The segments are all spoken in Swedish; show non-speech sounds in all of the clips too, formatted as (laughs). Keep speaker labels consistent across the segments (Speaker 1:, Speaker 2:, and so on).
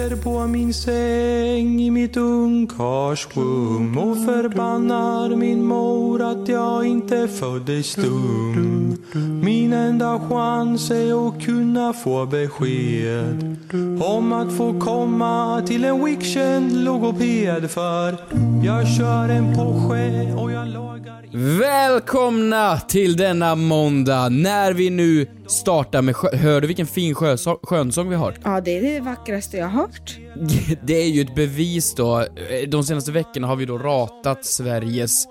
Speaker 1: Sitter på min säng i mitt ungkarlsrum och förbannar min mor att jag inte föddes dum. Min enda chans är att kunna få besked om att få komma till en weekend logoped för jag kör en Porsche och jag lagar
Speaker 2: Välkomna till denna måndag när vi nu startar med sjö... Hör du vilken fin sjö... skönsång vi har?
Speaker 3: Ja, det är det vackraste jag har hört. (laughs)
Speaker 2: Det är ju ett bevis då. De senaste veckorna har vi då ratat Sveriges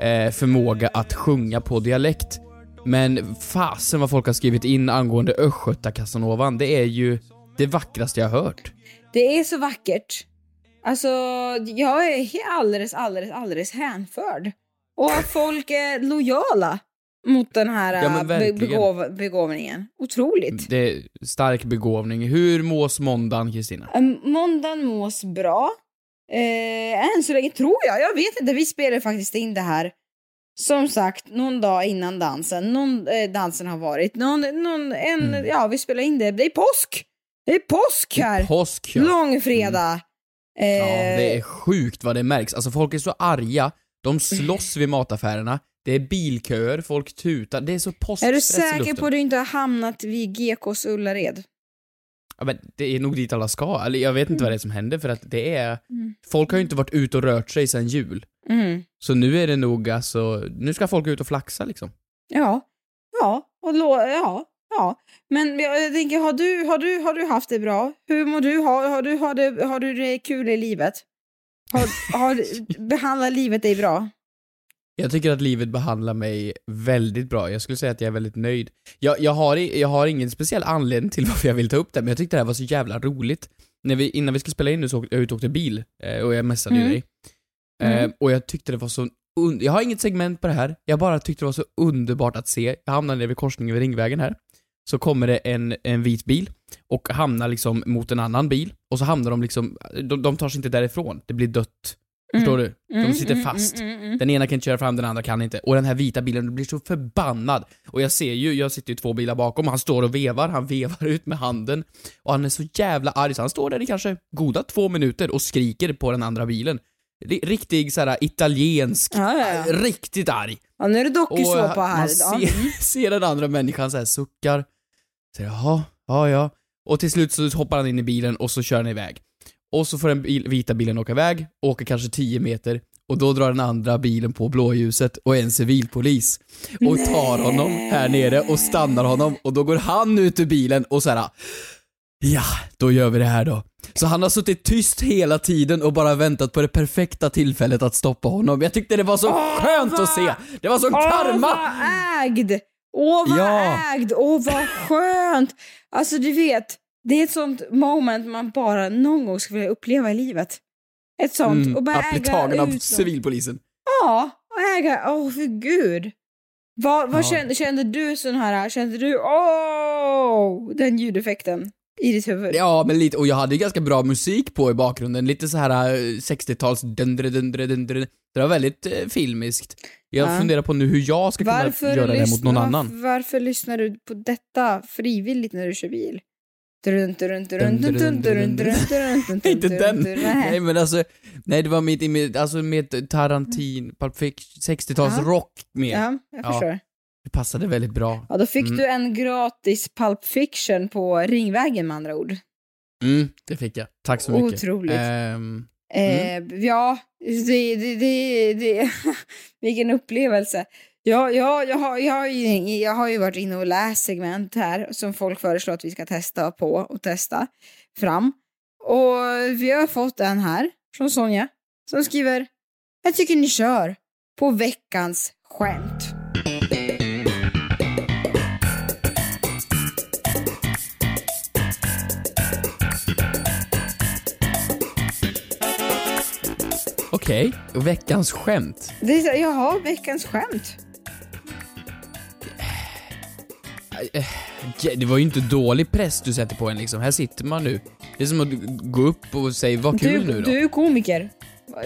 Speaker 2: eh, förmåga att sjunga på dialekt. Men fasen vad folk har skrivit in angående Östgöta-Casanovan. Det är ju det vackraste jag har hört.
Speaker 3: Det är så vackert. Alltså, jag är alldeles, alldeles, alldeles hänförd. Och att folk är lojala mot den här
Speaker 2: Ja, verkligen.
Speaker 3: begåv- begåvningen. Otroligt.
Speaker 2: Det är stark begåvning. Hur mås måndagen, Kristina?
Speaker 3: Måndagen mås bra. Eh, än så länge tror jag. Jag vet inte. Vi spelar faktiskt in det här. Som sagt, någon dag innan dansen. Någon, eh, dansen har varit. Någon, någon, en,
Speaker 2: Mm.
Speaker 3: Ja, vi spelar in det. Det är påsk! Det är påsk här!
Speaker 2: Påsk, ja.
Speaker 3: Långfredag.
Speaker 2: Ja,
Speaker 3: Eh,
Speaker 2: det är sjukt vad det märks. Alltså folk är så arga, de slåss vid mataffärerna, det är bilköer, folk tutar, det är så
Speaker 3: är
Speaker 2: påskstress
Speaker 3: du
Speaker 2: i
Speaker 3: säker på att du inte har hamnat vid GKs Ullared?
Speaker 2: Ja, men det är nog dit alla ska, eller jag vet inte vad det är som händer för att det är...
Speaker 3: Mm.
Speaker 2: Folk har ju inte varit ute och rört sig sedan jul.
Speaker 3: Mm.
Speaker 2: Så nu är det nog alltså, nu ska folk ut och flaxa liksom.
Speaker 3: Ja. Ja. Och ja. Ja. Men jag tänker, har du, har, du, har du haft det bra? Hur mår du? Har, har, du, har, det, har du det kul i livet? Har, har, (laughs) behandlar livet dig bra?
Speaker 2: Jag tycker att livet behandlar mig väldigt bra, jag skulle säga att jag är väldigt nöjd. Jag, jag, har, jag har ingen speciell anledning till (laughs) varför jag vill ta upp det, men jag tyckte det här var så jävla roligt. När vi, innan vi skulle spela in nu så åkte jag ut och åkte bil, eh, och jag messade
Speaker 3: Mm.
Speaker 2: dig. Eh,
Speaker 3: Mm.
Speaker 2: och jag tyckte det var så un- jag har inget segment på det här, jag bara tyckte det var så underbart att se. Jag hamnade nere vid korsningen vid Ringvägen här. Så kommer det en, en vit bil och hamnar liksom mot en annan bil och så hamnar de liksom, de, de tar sig inte därifrån. Det blir dött. Förstår du? De
Speaker 3: Mm,
Speaker 2: sitter
Speaker 3: mm,
Speaker 2: fast.
Speaker 3: mm, mm, mm.
Speaker 2: Den ena kan inte köra fram, den andra kan inte. Och den här vita bilen blir så förbannad. Och jag ser ju, jag sitter ju två bilar bakom, han står och vevar, han vevar ut med handen. Och han är så jävla arg så han står där i kanske goda två minuter och skriker på den andra bilen. Ri- Riktig såhär italiensk,
Speaker 3: Ja, ja, ja.
Speaker 2: riktigt arg.
Speaker 3: Ja, nu är det dokusåpa här.
Speaker 2: man ser, (laughs) ser den andra människan såhär suckar. Säger jaha, ja ja. Och till slut så hoppar han in i bilen och så kör han iväg. Och så får den bil, vita bilen åka iväg, åker kanske 10 meter och då drar den andra bilen på blåljuset och en civilpolis. Och tar honom här nere och stannar honom och då går han ut ur bilen och så här. Ja, då gör vi det här då. Så han har suttit tyst hela tiden och bara väntat på det perfekta tillfället att stoppa honom. Jag tyckte det var så skönt att se. Det var sån
Speaker 3: Åh,
Speaker 2: karma!
Speaker 3: vad ägd! Åh, vad
Speaker 2: Ja.
Speaker 3: ägd! Åh, vad skönt! Alltså, du vet, det är ett sånt moment man bara någon gång skulle vilja uppleva i livet. Ett sånt.
Speaker 2: Mm,
Speaker 3: och bara
Speaker 2: att bli tagen av civilpolisen.
Speaker 3: Ja, och äga. Åh, för gud. Vad, vad
Speaker 2: Ja.
Speaker 3: kände, kände du sån här, kände du åh, den ljudeffekten i ditt huvud?
Speaker 2: Ja, men lite. Och jag hade ju ganska bra musik på i bakgrunden. Lite så här eh, 60-tals dundre, dundre, dundre. Det var väldigt eh, filmiskt. Jag
Speaker 3: ja.
Speaker 2: funderar på nu hur jag ska kunna varför göra det mot någon annan.
Speaker 3: Varför lyssnar du på detta frivilligt när du kör bil?
Speaker 2: Inte den! Nej men alltså, nej det var mitt, alltså mitt Tarantin, 60-tals rock mer.
Speaker 3: Ja, jag förstår.
Speaker 2: Det passade väldigt bra.
Speaker 3: Ja, då fick
Speaker 2: Mm.
Speaker 3: du en gratis Pulp Fiction på Ringvägen med andra ord.
Speaker 2: Mm, det fick jag. Tack så mycket.
Speaker 3: Otroligt.
Speaker 2: Ehm,
Speaker 3: Eh, ja, det, det, det, det (laughs) vilken upplevelse. Ja, ja, jag, har, jag, har ju, jag har ju varit inne och läst segment här som folk föreslår att vi ska testa på och testa fram. Och vi har fått en här från Sonja som skriver Jag tycker ni kör på veckans skämt.
Speaker 2: Okej, och veckans skämt.
Speaker 3: Det är jaha, veckans skämt.
Speaker 2: Det var ju inte dålig press du sätter på en liksom. Här sitter man nu. Det är som att gå upp och säga vad kul
Speaker 3: Du,
Speaker 2: nu då.
Speaker 3: du är komiker.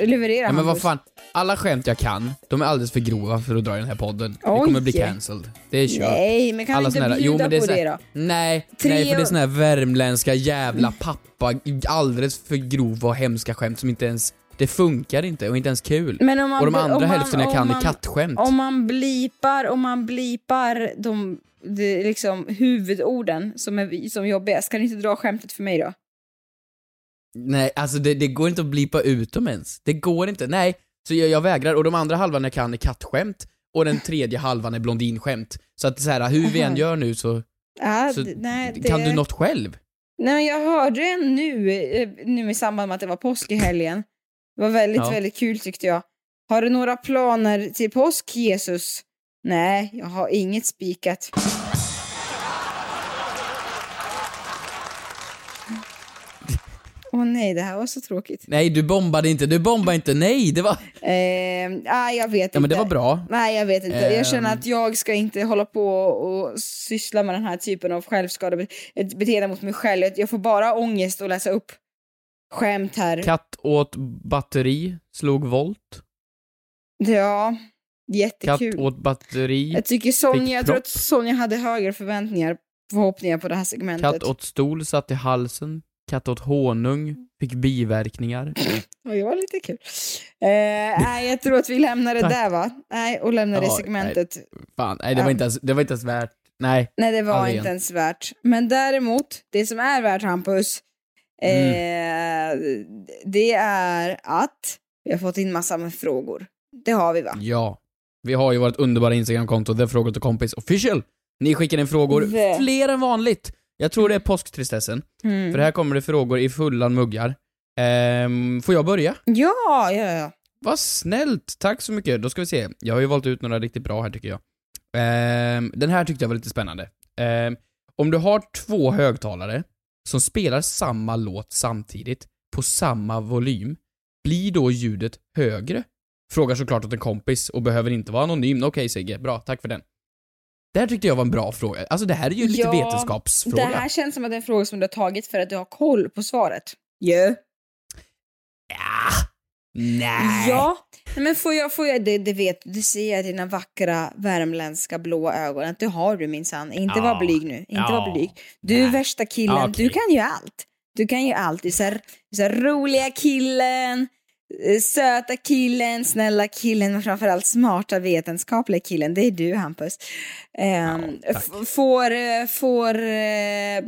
Speaker 3: Leverera
Speaker 2: Ja, men vad fan. Alla skämt jag kan, de är alldeles för grova för att dra i den här podden. Det
Speaker 3: Oj.
Speaker 2: kommer bli cancelled. Det är kört.
Speaker 3: Nej, men kan
Speaker 2: Alla
Speaker 3: du inte bjuda
Speaker 2: jo, men det är
Speaker 3: på det då?
Speaker 2: Nej,
Speaker 3: Tre
Speaker 2: nej för det är såna här värmländska jävla pappa, alldeles för grova och hemska skämt som inte ens, det funkar inte och inte ens kul.
Speaker 3: Men om man,
Speaker 2: och de andra
Speaker 3: man,
Speaker 2: hälften jag kan
Speaker 3: man,
Speaker 2: är kattskämt.
Speaker 3: Om man blipar, om man blipar de, de liksom huvudorden som är som jobbigast, kan du inte dra skämtet för mig då?
Speaker 2: Nej, alltså det, det går inte att blipa ut dem ens. Det går inte, nej. Så jag, jag vägrar, och de andra halvan jag kan är kattskämt, och den tredje halvan är blondinskämt. Så att så här, hur vi än gör nu så,
Speaker 3: Ja,
Speaker 2: så
Speaker 3: nej, det...
Speaker 2: kan du något själv?
Speaker 3: Nej, men jag hörde en nu, eh, nu i samband med att det var påsk i helgen. Det var väldigt,
Speaker 2: Ja.
Speaker 3: väldigt kul tyckte jag. Har du några planer till påsk, Jesus? Nej, jag har inget spikat. Åh nej, det här var så tråkigt.
Speaker 2: Nej, du bombade inte, du bombade inte, nej, det var...
Speaker 3: Eh, nej, jag vet
Speaker 2: Ja
Speaker 3: inte.
Speaker 2: men det var bra.
Speaker 3: Nej, jag vet inte. Jag
Speaker 2: Ehm.
Speaker 3: känner att jag ska inte hålla på och syssla med den här typen av självskadebeteende mot mig själv. Jag- Jag får bara ångest att läsa upp skämt här.
Speaker 2: Katt åt batteri, slog volt.
Speaker 3: Ja,
Speaker 2: Katt
Speaker 3: jättekul.
Speaker 2: åt batteri.
Speaker 3: Jag tycker Sonja, jag tror att Sonja hade högre förväntningar, förhoppningar på det här segmentet.
Speaker 2: Katt åt stol, satt i halsen. Katt åt honung, fick biverkningar. (clears throat)
Speaker 3: Det var lite kul. Eh, nej, jag tror att vi lämnar det där va? Nej, och lämnar det
Speaker 2: Ja,
Speaker 3: segmentet.
Speaker 2: Fan, nej det var inte ens, det var inte ens värt. Nej.
Speaker 3: Nej, det var inte ens värt. Men däremot, det som är värt Hampus,
Speaker 2: Mm.
Speaker 3: eh, det är att vi har fått in massa med frågor. Det har vi va?
Speaker 2: Ja. Vi har ju vårt underbara Instagramkonto, The Frågor till Kompis Official. Ni skickar in frågor,
Speaker 3: Vä-
Speaker 2: fler än vanligt. Jag tror det är påsktristessen.
Speaker 3: Mm.
Speaker 2: För här kommer det frågor i fulla muggar. Ehm, får jag börja?
Speaker 3: Ja, ja, ja.
Speaker 2: Vad snällt, tack så mycket. Då ska vi se. Jag har ju valt ut några riktigt bra här tycker jag. Ehm, den här tyckte jag var lite spännande. Ehm, om du har två högtalare som spelar samma låt samtidigt, på samma volym, blir då ljudet högre? Frågar såklart åt en kompis och behöver inte vara anonym. Okej Sigge, bra, tack för den. Det här tyckte jag var en bra fråga. Alltså det här är ju lite
Speaker 3: Ja,
Speaker 2: vetenskapsfråga.
Speaker 3: Det här känns som att det är en fråga som du har tagit för att du har koll på svaret. Ja.
Speaker 2: Ja. Nej.
Speaker 3: Ja, men får jag, får jag det, det vet du, ser jag dina vackra värmländska blå ögon att det har du minsann. Inte
Speaker 2: Ja.
Speaker 3: var blyg nu, inte
Speaker 2: Ja.
Speaker 3: var blyg. Du är värsta killen,
Speaker 2: okej.
Speaker 3: du kan ju allt. Du kan ju allt. Du är så här, så här roliga killen, eh, söta killen, snälla killen, men framförallt smarta vetenskapliga killen. Det är du Hampus. Ehm,
Speaker 2: Ja,
Speaker 3: får, eh, får eh,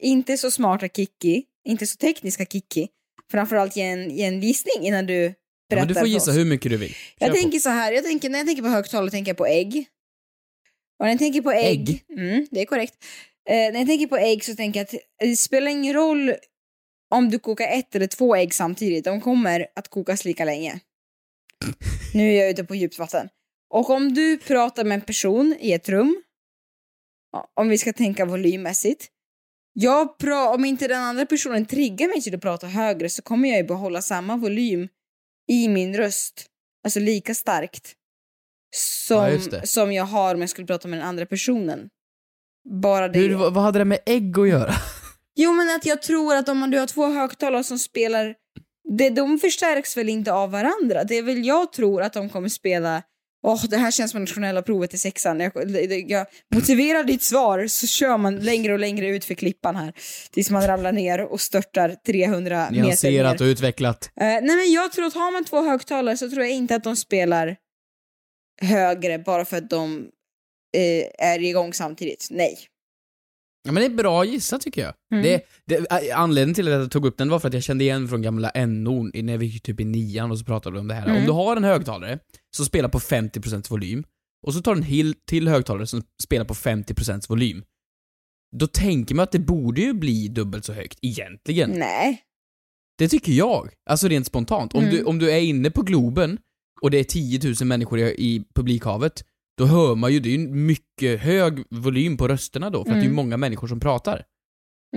Speaker 3: inte så smarta Kikki, inte så tekniska Kikki, framförallt ge en, ge en gissning innan du
Speaker 2: Ja,
Speaker 3: berättar
Speaker 2: men du får gissa hur mycket du vill. Kör
Speaker 3: Jag
Speaker 2: på.
Speaker 3: tänker så här, jag tänker, när jag tänker på högtalare tänker jag på ägg. Och när jag tänker på ägg,
Speaker 2: Ägg?
Speaker 3: Mm, det är korrekt. Eh, när jag tänker på ägg så tänker jag att det spelar ingen roll om du kokar ett eller två ägg samtidigt, de kommer att kokas lika länge. Nu är jag ute på djupt vatten. Och om du pratar med en person i ett rum, ja, om vi ska tänka volymmässigt, jag pra- om inte den andra personen triggar mig till att prata högre så kommer jag ju behålla samma volym i min röst, alltså lika starkt som,
Speaker 2: Ja,
Speaker 3: som jag har om jag skulle prata med den andra personen. Bara det.
Speaker 2: Hur, vad, vad hade det med ägg att göra? (laughs)
Speaker 3: Jo men att jag tror att om du har två högtalare som spelar, det, de förstärks väl inte av varandra? Det är väl jag tror att de kommer spela Åh, det här känns som nationella provet i sexan. Jag, jag motiverar ditt svar så kör man längre och längre ut för klippan här. Tills man ramlar ner och störtar 300 meter ner.
Speaker 2: Nyanserat och utvecklat.
Speaker 3: Eh, nej men jag tror att har man två högtalare så tror jag inte att de spelar högre bara för att de eh, är igång samtidigt. Nej.
Speaker 2: Ja, men det är bra gissat tycker jag.
Speaker 3: Mm.
Speaker 2: Det, det, ä- anledningen till att jag tog upp den var för att jag kände igen från gamla NO när vi gick typ i nian och så pratade vi om det här.
Speaker 3: Mm.
Speaker 2: Om du har en högtalare som spelar på 50% volym och så tar du en hel till högtalare som spelar på 50% volym. Då tänker man att det borde ju bli dubbelt så högt, egentligen.
Speaker 3: Nej.
Speaker 2: Det tycker jag. Alltså rent spontant. Om,
Speaker 3: Mm.
Speaker 2: du, om du är inne på Globen och det är 10 000 människor i, i publikhavet, då hör man ju, det är ju mycket hög volym på rösterna då, för att det är
Speaker 3: Mm.
Speaker 2: många människor som pratar.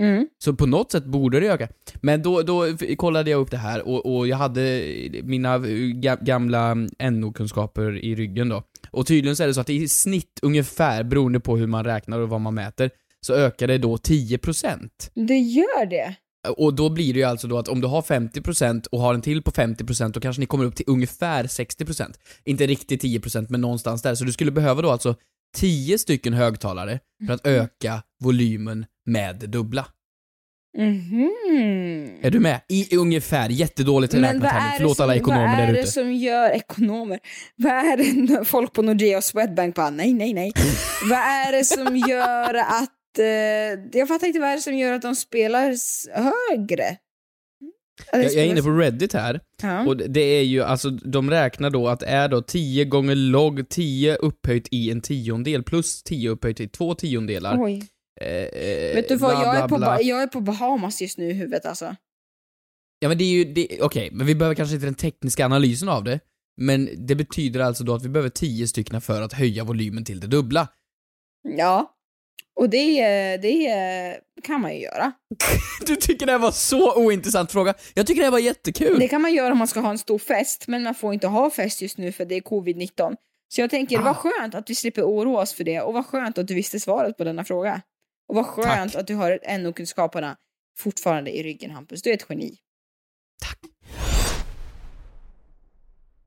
Speaker 3: Mm.
Speaker 2: Så på något sätt borde det öka. Men då, då kollade jag upp det här och, och jag hade mina eh, ga- gamla NO-kunskaper i ryggen då. Och tydligen så är det så att i snitt ungefär, beroende på hur man räknar och vad man mäter, så ökar det då 10%.
Speaker 3: Det gör det.
Speaker 2: Och då blir det ju alltså då att om du har 50% och har en till på 50% då kanske ni kommer upp till ungefär 60%. Inte riktigt 10% men någonstans där. Så du skulle behöva då alltså 10 stycken högtalare för att öka volymen med det dubbla.
Speaker 3: Mhm.
Speaker 2: Är du med? I ungefär, jättedåligt räknat
Speaker 3: vad
Speaker 2: här Förlåt
Speaker 3: som-
Speaker 2: alla ekonomer
Speaker 3: Vad
Speaker 2: där
Speaker 3: är det
Speaker 2: ute.
Speaker 3: som gör ekonomer? Vad är det folk på Nordea och Swedbank bara nej, nej, nej. (laughs) vad är det som gör att jag fattar inte vad är det som gör att de spelar högre? Det
Speaker 2: Jag, jag är inne på Reddit här,
Speaker 3: Ja.
Speaker 2: och det är ju alltså, de räknar då att är då 10 gånger log 10 upphöjt i en tiondel plus 10 upphöjt i två tiondelar.
Speaker 3: Oj.
Speaker 2: Eh, eh,
Speaker 3: Vet du vad,
Speaker 2: bla,
Speaker 3: jag, är på,
Speaker 2: bla.
Speaker 3: Jag är på Bahamas just nu i huvudet alltså.
Speaker 2: Ja men det är ju, okej, men vi behöver kanske inte den tekniska analysen av det. Men det betyder alltså då att vi behöver 10 stycken för att höja volymen till det dubbla.
Speaker 3: Ja. Och det, det kan man ju göra. (laughs)
Speaker 2: Du tycker det här var så ointressant fråga? Jag tycker det här var jättekul!
Speaker 3: Det kan man göra om man ska ha en stor fest, men man får inte ha fest just nu för det är covid-19. Så jag tänker,
Speaker 2: Ah.
Speaker 3: vad skönt att vi slipper oroa oss för det och vad skönt att du visste svaret på denna fråga. Och vad skönt att du har NO-kunskaperna fortfarande i ryggen Hampus. Du är ett geni.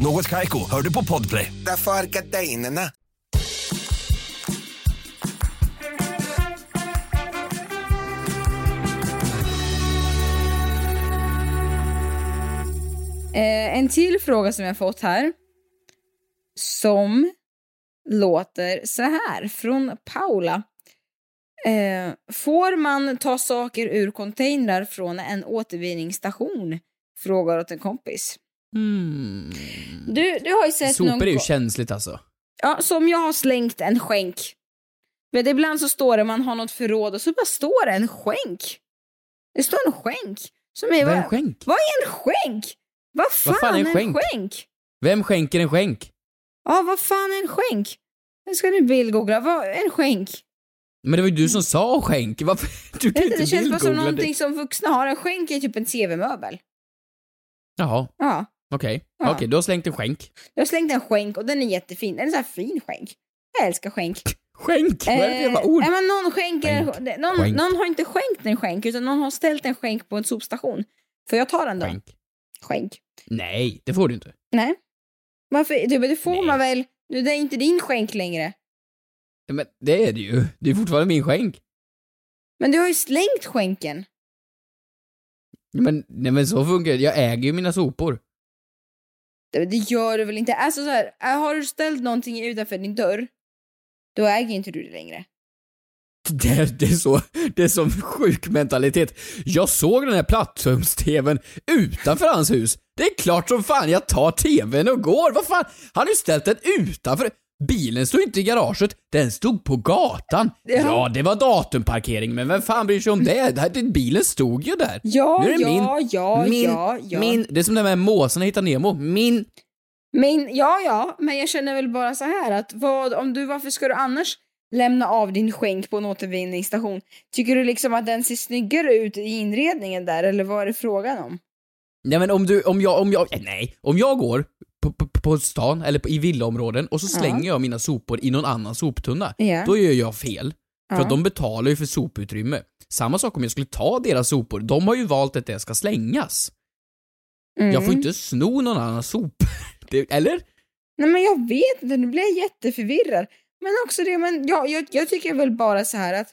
Speaker 4: Något Kaiko, hör du på Podplay.
Speaker 5: Därför är gardinerna.
Speaker 3: Eh, en till fråga som jag fått här. Som låter så här från Paula. Eh, får man ta saker ur containrar från en återvinningsstation? Frågar åt en kompis.
Speaker 2: Hmm.
Speaker 3: Du, du har ju sett någon...
Speaker 2: Sopor är ju känsligt alltså.
Speaker 3: Ja, som jag har slängt en skänk. Men ibland så står det man har något förråd och så bara står det en skänk. Det står en skänk. Som är,
Speaker 2: Vad är en
Speaker 3: vad,
Speaker 2: skänk?
Speaker 3: vad är en skänk? Vad fan,
Speaker 2: fan är en skänk?
Speaker 3: skänk?
Speaker 2: Vem skänker en skänk?
Speaker 3: Ja, vad fan är en skänk? Nu ska du bildgoogla. Vad är en skänk?
Speaker 2: Men det var ju du som sa skänk, varför? (laughs) Du kan
Speaker 3: Vet du,
Speaker 2: inte
Speaker 3: det känns bara som någonting
Speaker 2: det.
Speaker 3: som vuxna har. En skänk är typ en TV-möbel.
Speaker 2: Jaha,
Speaker 3: Ja.
Speaker 2: Okej.
Speaker 3: Ja.
Speaker 2: Okej, du har slängt en skänk.
Speaker 3: Jag har slängt en skänk och den är jättefin. Den är en sån här fin skänk. Jag älskar skänk. (laughs)
Speaker 2: Skänk? Vad är det för jävla ord?
Speaker 3: Eh, men någon, skänker,
Speaker 2: Skänk.
Speaker 3: någon,
Speaker 2: Skänk.
Speaker 3: någon har inte skänkt en skänk utan någon har ställt en skänk på en sopstation. Får jag ta den då?
Speaker 2: Skänk.
Speaker 3: Skänk.
Speaker 2: Nej, det får du inte.
Speaker 3: Nej. Varför? Du, det får
Speaker 2: Nej.
Speaker 3: man väl? Nu det är inte din skänk längre.
Speaker 2: Men det är det ju. Det är fortfarande min skänk.
Speaker 3: Men du har ju slängt skänken.
Speaker 2: Men, nej men så funkar det. Jag äger ju mina sopor.
Speaker 3: Det, det gör du väl inte? Alltså så här, eh, har du ställt någonting utanför din dörr, då äger inte du det längre.
Speaker 2: Det är, det är så, det är som sjuk mentalitet. Jag såg den här plattums-tvn utanför hans hus. Det är klart som fan jag tar tvn och går. Vad fan? Han har ju ställt den utanför. Bilen stod inte i garaget, den stod på gatan.
Speaker 3: Ja.
Speaker 2: Ja, det var datumparkering, men vem fan bryr sig om det? bilen stod ju där.
Speaker 3: Ja,
Speaker 2: Nu är det
Speaker 3: ja,
Speaker 2: min.
Speaker 3: ja,
Speaker 2: min,
Speaker 3: ja, ja.
Speaker 2: Min, det är som det med måsarna hittar Nemo. Min.
Speaker 3: Men, ja, ja, men jag känner väl bara så här att vad, om du, varför ska du annars lämna av din skänk på en återvinningsstation? Tycker du liksom att den ser snyggare ut i inredningen där, eller vad är det frågan om?
Speaker 2: Nej men om du, om jag, om jag, nej. Om jag går på, på, på stan eller i villaområden och så
Speaker 3: Ja.
Speaker 2: slänger jag mina sopor i någon annan soptunna.
Speaker 3: Ja.
Speaker 2: Då gör jag fel. För
Speaker 3: Ja.
Speaker 2: att de betalar ju för soputrymme. Samma sak om jag skulle ta deras sopor. De har ju valt att det ska slängas.
Speaker 3: Mm.
Speaker 2: Jag får inte sno någon annans sopor. (laughs) Eller?
Speaker 3: Nej men jag vet inte, nu blir jag jätteförvirrad. Men också det, men jag, jag, jag tycker väl bara så här att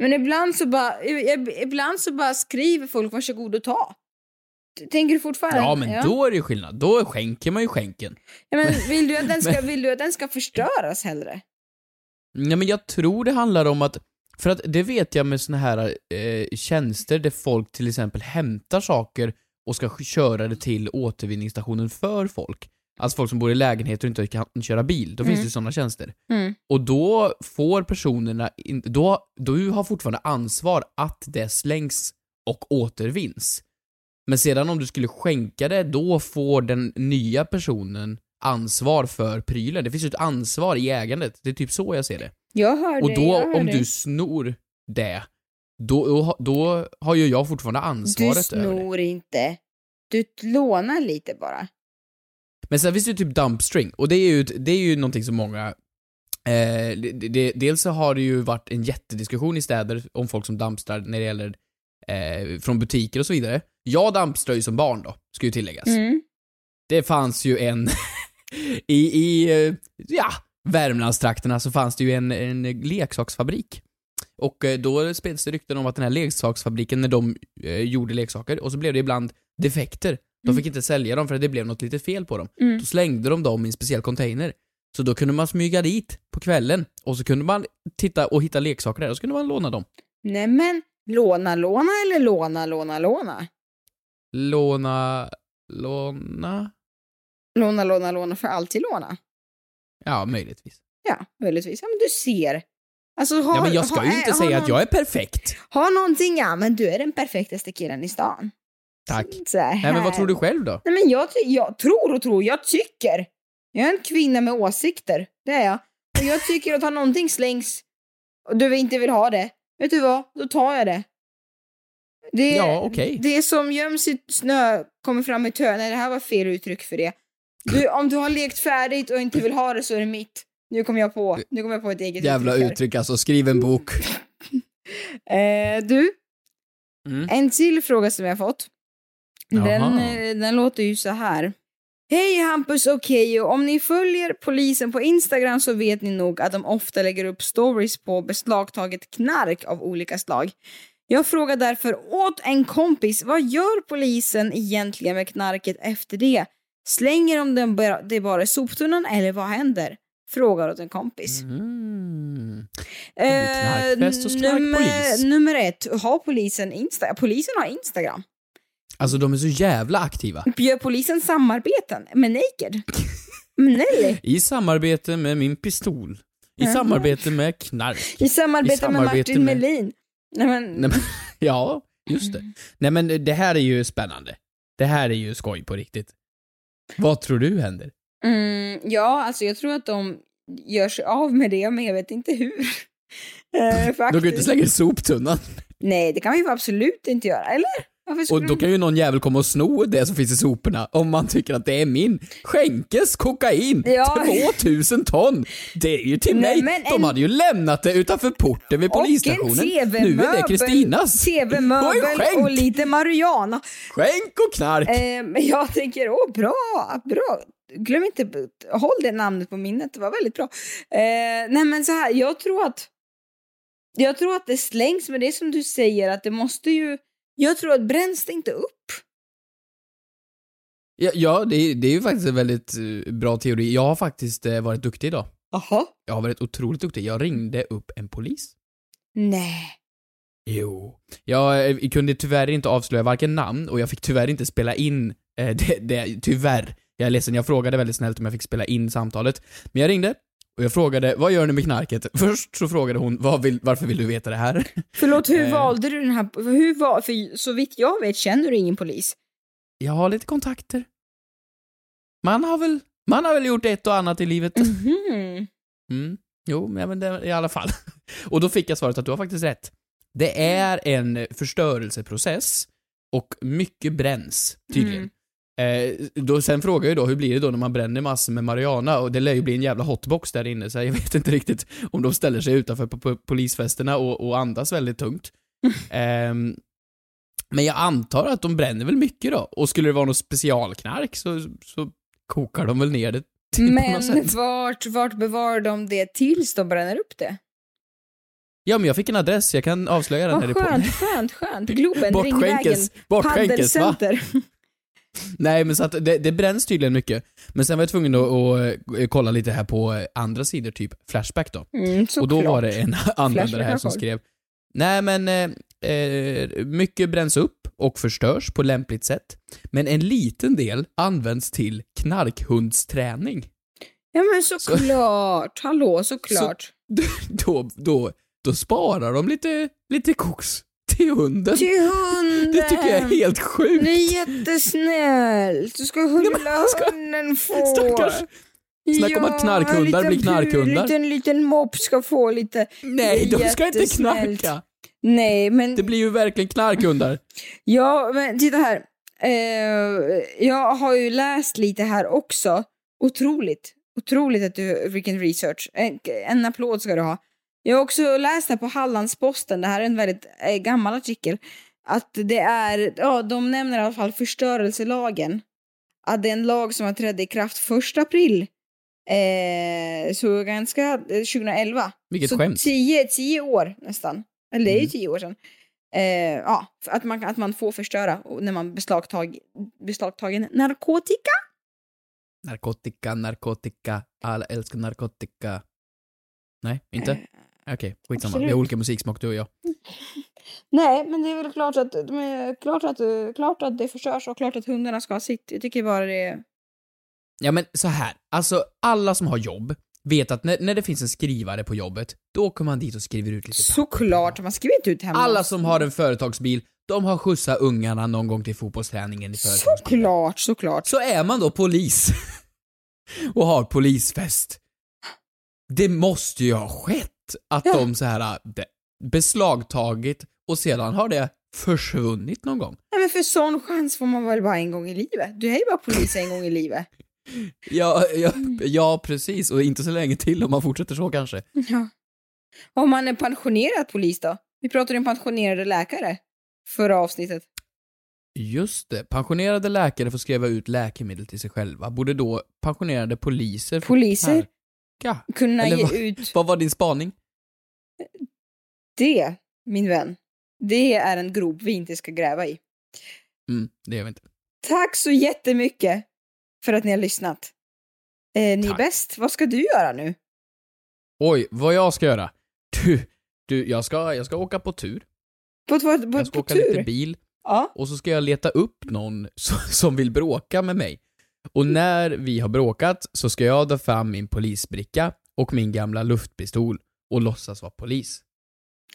Speaker 3: men ibland så bara, ib- ibland så bara skriver folk varsågod och ta. Tänker du fortfarande?
Speaker 2: Ja men då är det skillnad. Då skänker man ju skänken.
Speaker 3: Ja, men vill, du att den ska, (laughs) vill du att den ska förstöras hellre?
Speaker 2: Nej men jag tror det handlar om att, för att det vet jag med såna här eh, tjänster där folk till exempel hämtar saker och ska sk- köra det till återvinningsstationen för folk. Alltså folk som bor i lägenhet och inte kan köra bil. Då finns
Speaker 3: Mm.
Speaker 2: det ju sådana tjänster.
Speaker 3: Mm.
Speaker 2: Och då får personerna, in, då, du har fortfarande ansvar att det slängs och återvinns. Men sedan om du skulle skänka det, då får den nya personen ansvar för prylen. Det finns ju ett ansvar i ägandet. Det är typ så jag ser det.
Speaker 3: Jag hör
Speaker 2: Och
Speaker 3: det,
Speaker 2: då,
Speaker 3: jag hör
Speaker 2: om
Speaker 3: det.
Speaker 2: du snor det, då, då, då har ju jag fortfarande
Speaker 3: Du
Speaker 2: ansvaret över det.
Speaker 3: snor inte. Du lånar lite bara.
Speaker 2: Men sen finns det ju typ dumpstring, och det är ju, det är ju någonting som många Eh, det, det, dels så har det ju varit en jättediskussion i städer om folk som dumpstrar när det gäller eh, från butiker och så vidare. Jag dumpstrade ju som barn då, ska ju tilläggas.
Speaker 3: Mm.
Speaker 2: Det fanns ju en, (laughs) i, i, eh, ja, Värmlandstrakterna så fanns det ju en, en leksaksfabrik. Och eh, då spreds det rykten om att den här leksaksfabriken, när de eh, gjorde leksaker, och så blev det ibland defekter. De fick inte sälja dem för att det blev något litet fel på dem.
Speaker 3: Mm.
Speaker 2: Då slängde de dem i en speciell container. Så då kunde man smyga dit på kvällen, och så kunde man titta och hitta leksaker där, och så kunde man låna dem.
Speaker 3: Nej men, låna, låna eller låna, låna, låna?
Speaker 2: Låna, låna?
Speaker 3: Låna, låna, låna för alltid låna.
Speaker 2: Ja, möjligtvis.
Speaker 3: Ja, möjligtvis. Ja, men du ser. Alltså, har,
Speaker 2: Ja, men jag ska
Speaker 3: har,
Speaker 2: ju inte
Speaker 3: har
Speaker 2: säga
Speaker 3: någon,
Speaker 2: att jag är perfekt.
Speaker 3: Har någonting, ja men du är den perfektaste killen i stan.
Speaker 2: Tack.
Speaker 3: Så här.
Speaker 2: Nej, men vad tror du själv då?
Speaker 3: Nej men jag, jag tror och tror, jag tycker. Jag är en kvinna med åsikter, det är jag. Och jag tycker att har någonting slängs och du inte vill ha det, vet du vad, då tar jag det. Det,
Speaker 2: Ja, okej.
Speaker 3: det som göms i snö kommer fram i tö. Nej, det här var fel uttryck för det. Du, om du har lekt färdigt och inte vill ha det så är det mitt. Nu kommer jag på, nu kommer jag på ett eget
Speaker 2: Jävla
Speaker 3: uttryck.
Speaker 2: uttryck alltså, skriv en bok. (laughs)
Speaker 3: Eh, du,
Speaker 2: Mm.
Speaker 3: en till fråga som jag har fått. Den, eh, den låter ju så här. Hej Hampus och Keyyo, om ni följer polisen på Instagram så vet ni nog att de ofta lägger upp stories på beslagtaget knark av olika slag. Jag frågar därför åt en kompis, vad gör polisen egentligen med knarket efter det? Slänger de det bara i soptunnan eller vad händer? Frågar åt en kompis.
Speaker 2: Mm.
Speaker 3: Eh, nummer, nummer ett, har polisen Instagram? Polisen har Instagram.
Speaker 2: Alltså de är så jävla aktiva.
Speaker 3: Gör polisen samarbeten med Naked? Nelly? (laughs)
Speaker 2: I samarbete med min pistol. I
Speaker 3: Mhm.
Speaker 2: samarbete med knark.
Speaker 3: I samarbete,
Speaker 2: I samarbete
Speaker 3: med Martin
Speaker 2: med-
Speaker 3: Melin? Nej men,
Speaker 2: Nej, men, (laughs) ja, just det. Nej men det här är ju spännande. Det här är ju skoj på riktigt. Vad tror du händer?
Speaker 3: mm, ja alltså jag tror att de gör sig av med det men jag vet inte hur. (laughs) Eh,
Speaker 2: De kan ju inte
Speaker 3: faktiskt.
Speaker 2: slänga i soptunnan.
Speaker 3: Nej det kan man ju absolut inte göra, eller?
Speaker 2: Och då kan ju någon jävel komma och sno det som finns i soporna om man tycker att det är min. Skänkes kokain!
Speaker 3: Ja.
Speaker 2: 2000 ton! Det är ju till
Speaker 3: Nej,
Speaker 2: mig! De
Speaker 3: en-
Speaker 2: hade ju lämnat det utanför porten vid
Speaker 3: Och
Speaker 2: polisstationen. Nu är det Kristinas.
Speaker 3: TV-möbel
Speaker 2: Och
Speaker 3: och lite marijuana.
Speaker 2: Skänk och knark!
Speaker 3: Eh, jag tänker, åh bra, bra. Glöm inte, håll det namnet på minnet, det var väldigt bra. Eh, nej men så här, jag tror att jag tror att det slängs, men det är som du säger att det måste ju, jag tror att bränns det inte upp.
Speaker 2: Ja, ja det, är, det är ju faktiskt en väldigt eh, bra teori. Jag har faktiskt eh, varit duktig idag.
Speaker 3: Jaha.
Speaker 2: Jag har varit otroligt duktig. Jag ringde upp en polis.
Speaker 3: Nej.
Speaker 2: Jo. Jag eh, kunde tyvärr inte avslöja varken namn och jag fick tyvärr inte spela in (laughs) det, det, tyvärr. Jag är ledsen, jag frågade väldigt snällt om jag fick spela in samtalet. Men jag ringde och jag frågade, vad gör ni med knarket? (laughs) Först så frågade hon, vill, varför vill du veta det här? (laughs)
Speaker 3: Förlåt, hur
Speaker 2: Eh.
Speaker 3: valde du den här, hur var, för så vitt jag vet känner du ingen polis.
Speaker 2: Jag har lite kontakter. Man har väl, man har väl gjort ett och annat i livet. (laughs)
Speaker 3: Mhm.
Speaker 2: Mm. Jo, men det, i alla fall. Och då fick jag svaret att du har faktiskt rätt. Det är en förstörelseprocess och mycket bränns, tydligen. Eh, då, sen frågar jag ju då, hur blir det då när man bränner massor med marijuana? Och det lär ju bli en jävla hotbox där inne, så jag vet inte riktigt om de ställer sig utanför på, på polisfesterna och, och andas väldigt tungt. (laughs) Ehm, men jag antar att de bränner väl mycket då, och skulle det vara något specialknark så, så kokar de väl ner det till något
Speaker 3: Men
Speaker 2: sätt.
Speaker 3: vart, vart bevarar de det tills de bränner upp det?
Speaker 2: Ja, men jag fick en adress, jag kan avslöja den här i
Speaker 3: Vad
Speaker 2: podden.
Speaker 3: skönt, skönt, skönt. Globen, Ringvägen,
Speaker 2: Bortskänkes, bortskänkes va? Nej men så att det, det bränns tydligen mycket. Men sen var jag tvungen att, att eh, kolla lite här på eh, andra sidor, typ Flashback då.
Speaker 3: Mm,
Speaker 2: och då var
Speaker 3: såklart.
Speaker 2: det en (laughs) användare här som skrev Nej men, eh, eh, mycket bränns upp och förstörs på lämpligt sätt. Men en liten del används till knarkhundsträning.
Speaker 3: Ja men såklart, hallå såklart. (laughs)
Speaker 2: Då, då, då sparar de lite, lite koks till hunden.
Speaker 3: Till hunden!
Speaker 2: Det tycker jag är helt sjukt.
Speaker 3: Det är jättesnällt. Du ska hulla
Speaker 2: ska-
Speaker 3: hunden få.
Speaker 2: Stackars. Snacka om att knarkhundar blir knarkhundar.
Speaker 3: En liten, liten mopp ska få lite...
Speaker 2: Nej, de ska inte knarka.
Speaker 3: Nej, men...
Speaker 2: Det blir ju verkligen knarkhundar.
Speaker 3: Ja, men titta här. Eh, jag har ju läst lite här också. Otroligt. Otroligt att du, vilken research. En, en applåd ska du ha. Jag har också läst här på Hallandsposten, det här är en väldigt eh, gammal artikel, att det är, ja de nämner i alla fall förstörelselagen. Att det är en lag som har trätt i kraft första april. Eh, så ganska, eh, 2011.
Speaker 2: Vilket
Speaker 3: så
Speaker 2: skämt.
Speaker 3: Tio, tio år nästan. Eller det är ju
Speaker 2: Mm.
Speaker 3: tio år sedan. Eh, ja, att man, att man får förstöra när man beslagtag, beslagtagen narkotika.
Speaker 2: Narkotika, narkotika, alla älskar narkotika. Nej, inte? Okej, skitsamma. Vi har
Speaker 3: absolut.
Speaker 2: olika musiksmak du och jag. (laughs)
Speaker 3: Nej, men det är väl klart att, är, klart att, klart att det förstörs och klart att hundarna ska ha sitt. Jag tycker bara det är...
Speaker 2: Ja men så här, alltså alla som har jobb vet att när, när det finns en skrivare på jobbet, då kommer man dit och skriver ut lite.
Speaker 3: Såklart, man skriver inte ut hemma.
Speaker 2: Alla som har en företagsbil, de har skjutsat ungarna någon gång till fotbollsträningen i företagsbilen.
Speaker 3: Såklart, såklart.
Speaker 2: Så är man då polis (laughs) och har polisfest. Det måste ju ha skett att
Speaker 3: Ja.
Speaker 2: de så här det- beslagtagit och sedan har det försvunnit någon gång.
Speaker 3: Nej, men för sån chans får man väl bara en gång i livet? Du är ju bara polis en gång i livet. (laughs)
Speaker 2: Ja, ja, ja, precis. Och inte så länge till om man fortsätter så kanske.
Speaker 3: Ja. Om man är pensionerad polis då? Vi pratade om pensionerade läkare förra avsnittet.
Speaker 2: Just det. Pensionerade läkare får skriva ut läkemedel till sig själva. Borde då pensionerade poliser
Speaker 3: Poliser? Kunna
Speaker 2: Eller
Speaker 3: ge
Speaker 2: vad-
Speaker 3: ut (laughs)
Speaker 2: Vad var din spaning?
Speaker 3: det, min vän. Det är en grop vi inte ska gräva i.
Speaker 2: Mm, det gör vi inte.
Speaker 3: Tack så jättemycket för att ni har lyssnat. Eh, ni är bäst. Vad ska du göra nu?
Speaker 2: Oj, vad jag ska göra? Du, du jag, ska, jag ska åka på tur.
Speaker 3: På, på, på,
Speaker 2: Jag ska
Speaker 3: på
Speaker 2: åka
Speaker 3: tur?
Speaker 2: lite bil.
Speaker 3: Ja.
Speaker 2: Och så ska jag leta upp någon (laughs) som, som vill bråka med mig. Och när vi har bråkat så ska jag ta fram min polisbricka och min gamla luftpistol och låtsas vara polis.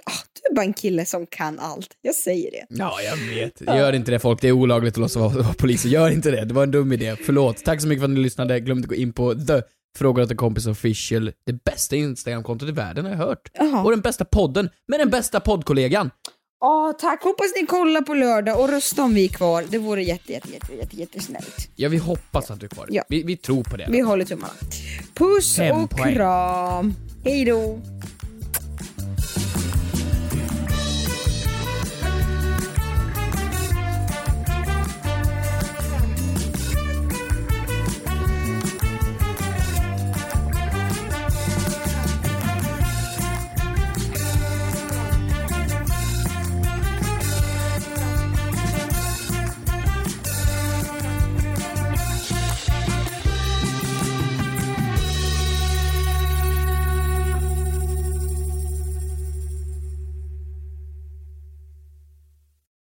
Speaker 3: Ah, du är bara en kille som kan allt. Jag säger det.
Speaker 2: Ja, jag vet. Gör inte det folk, det är olagligt att låtsas vara, polis. Gör inte det, det var en dum idé. Förlåt. Tack så mycket för att ni lyssnade. Glöm inte att gå in på the Frågar åt en kompis official. Det bästa Instagramkontot i världen har jag hört.
Speaker 3: Jaha.
Speaker 2: Och den bästa podden, med den bästa poddkollegan.
Speaker 3: Ja, tack. Hoppas ni kollar på lördag och rösta om vi är kvar. Det vore jätte, jätte, jätte, jätte, jättesnällt.
Speaker 2: Ja, vi hoppas att du är kvar.
Speaker 3: Ja.
Speaker 2: Vi, vi tror på det.
Speaker 3: Vi håller tummarna. Puss
Speaker 2: Fem
Speaker 3: och
Speaker 2: poäng.
Speaker 3: kram. Hej då.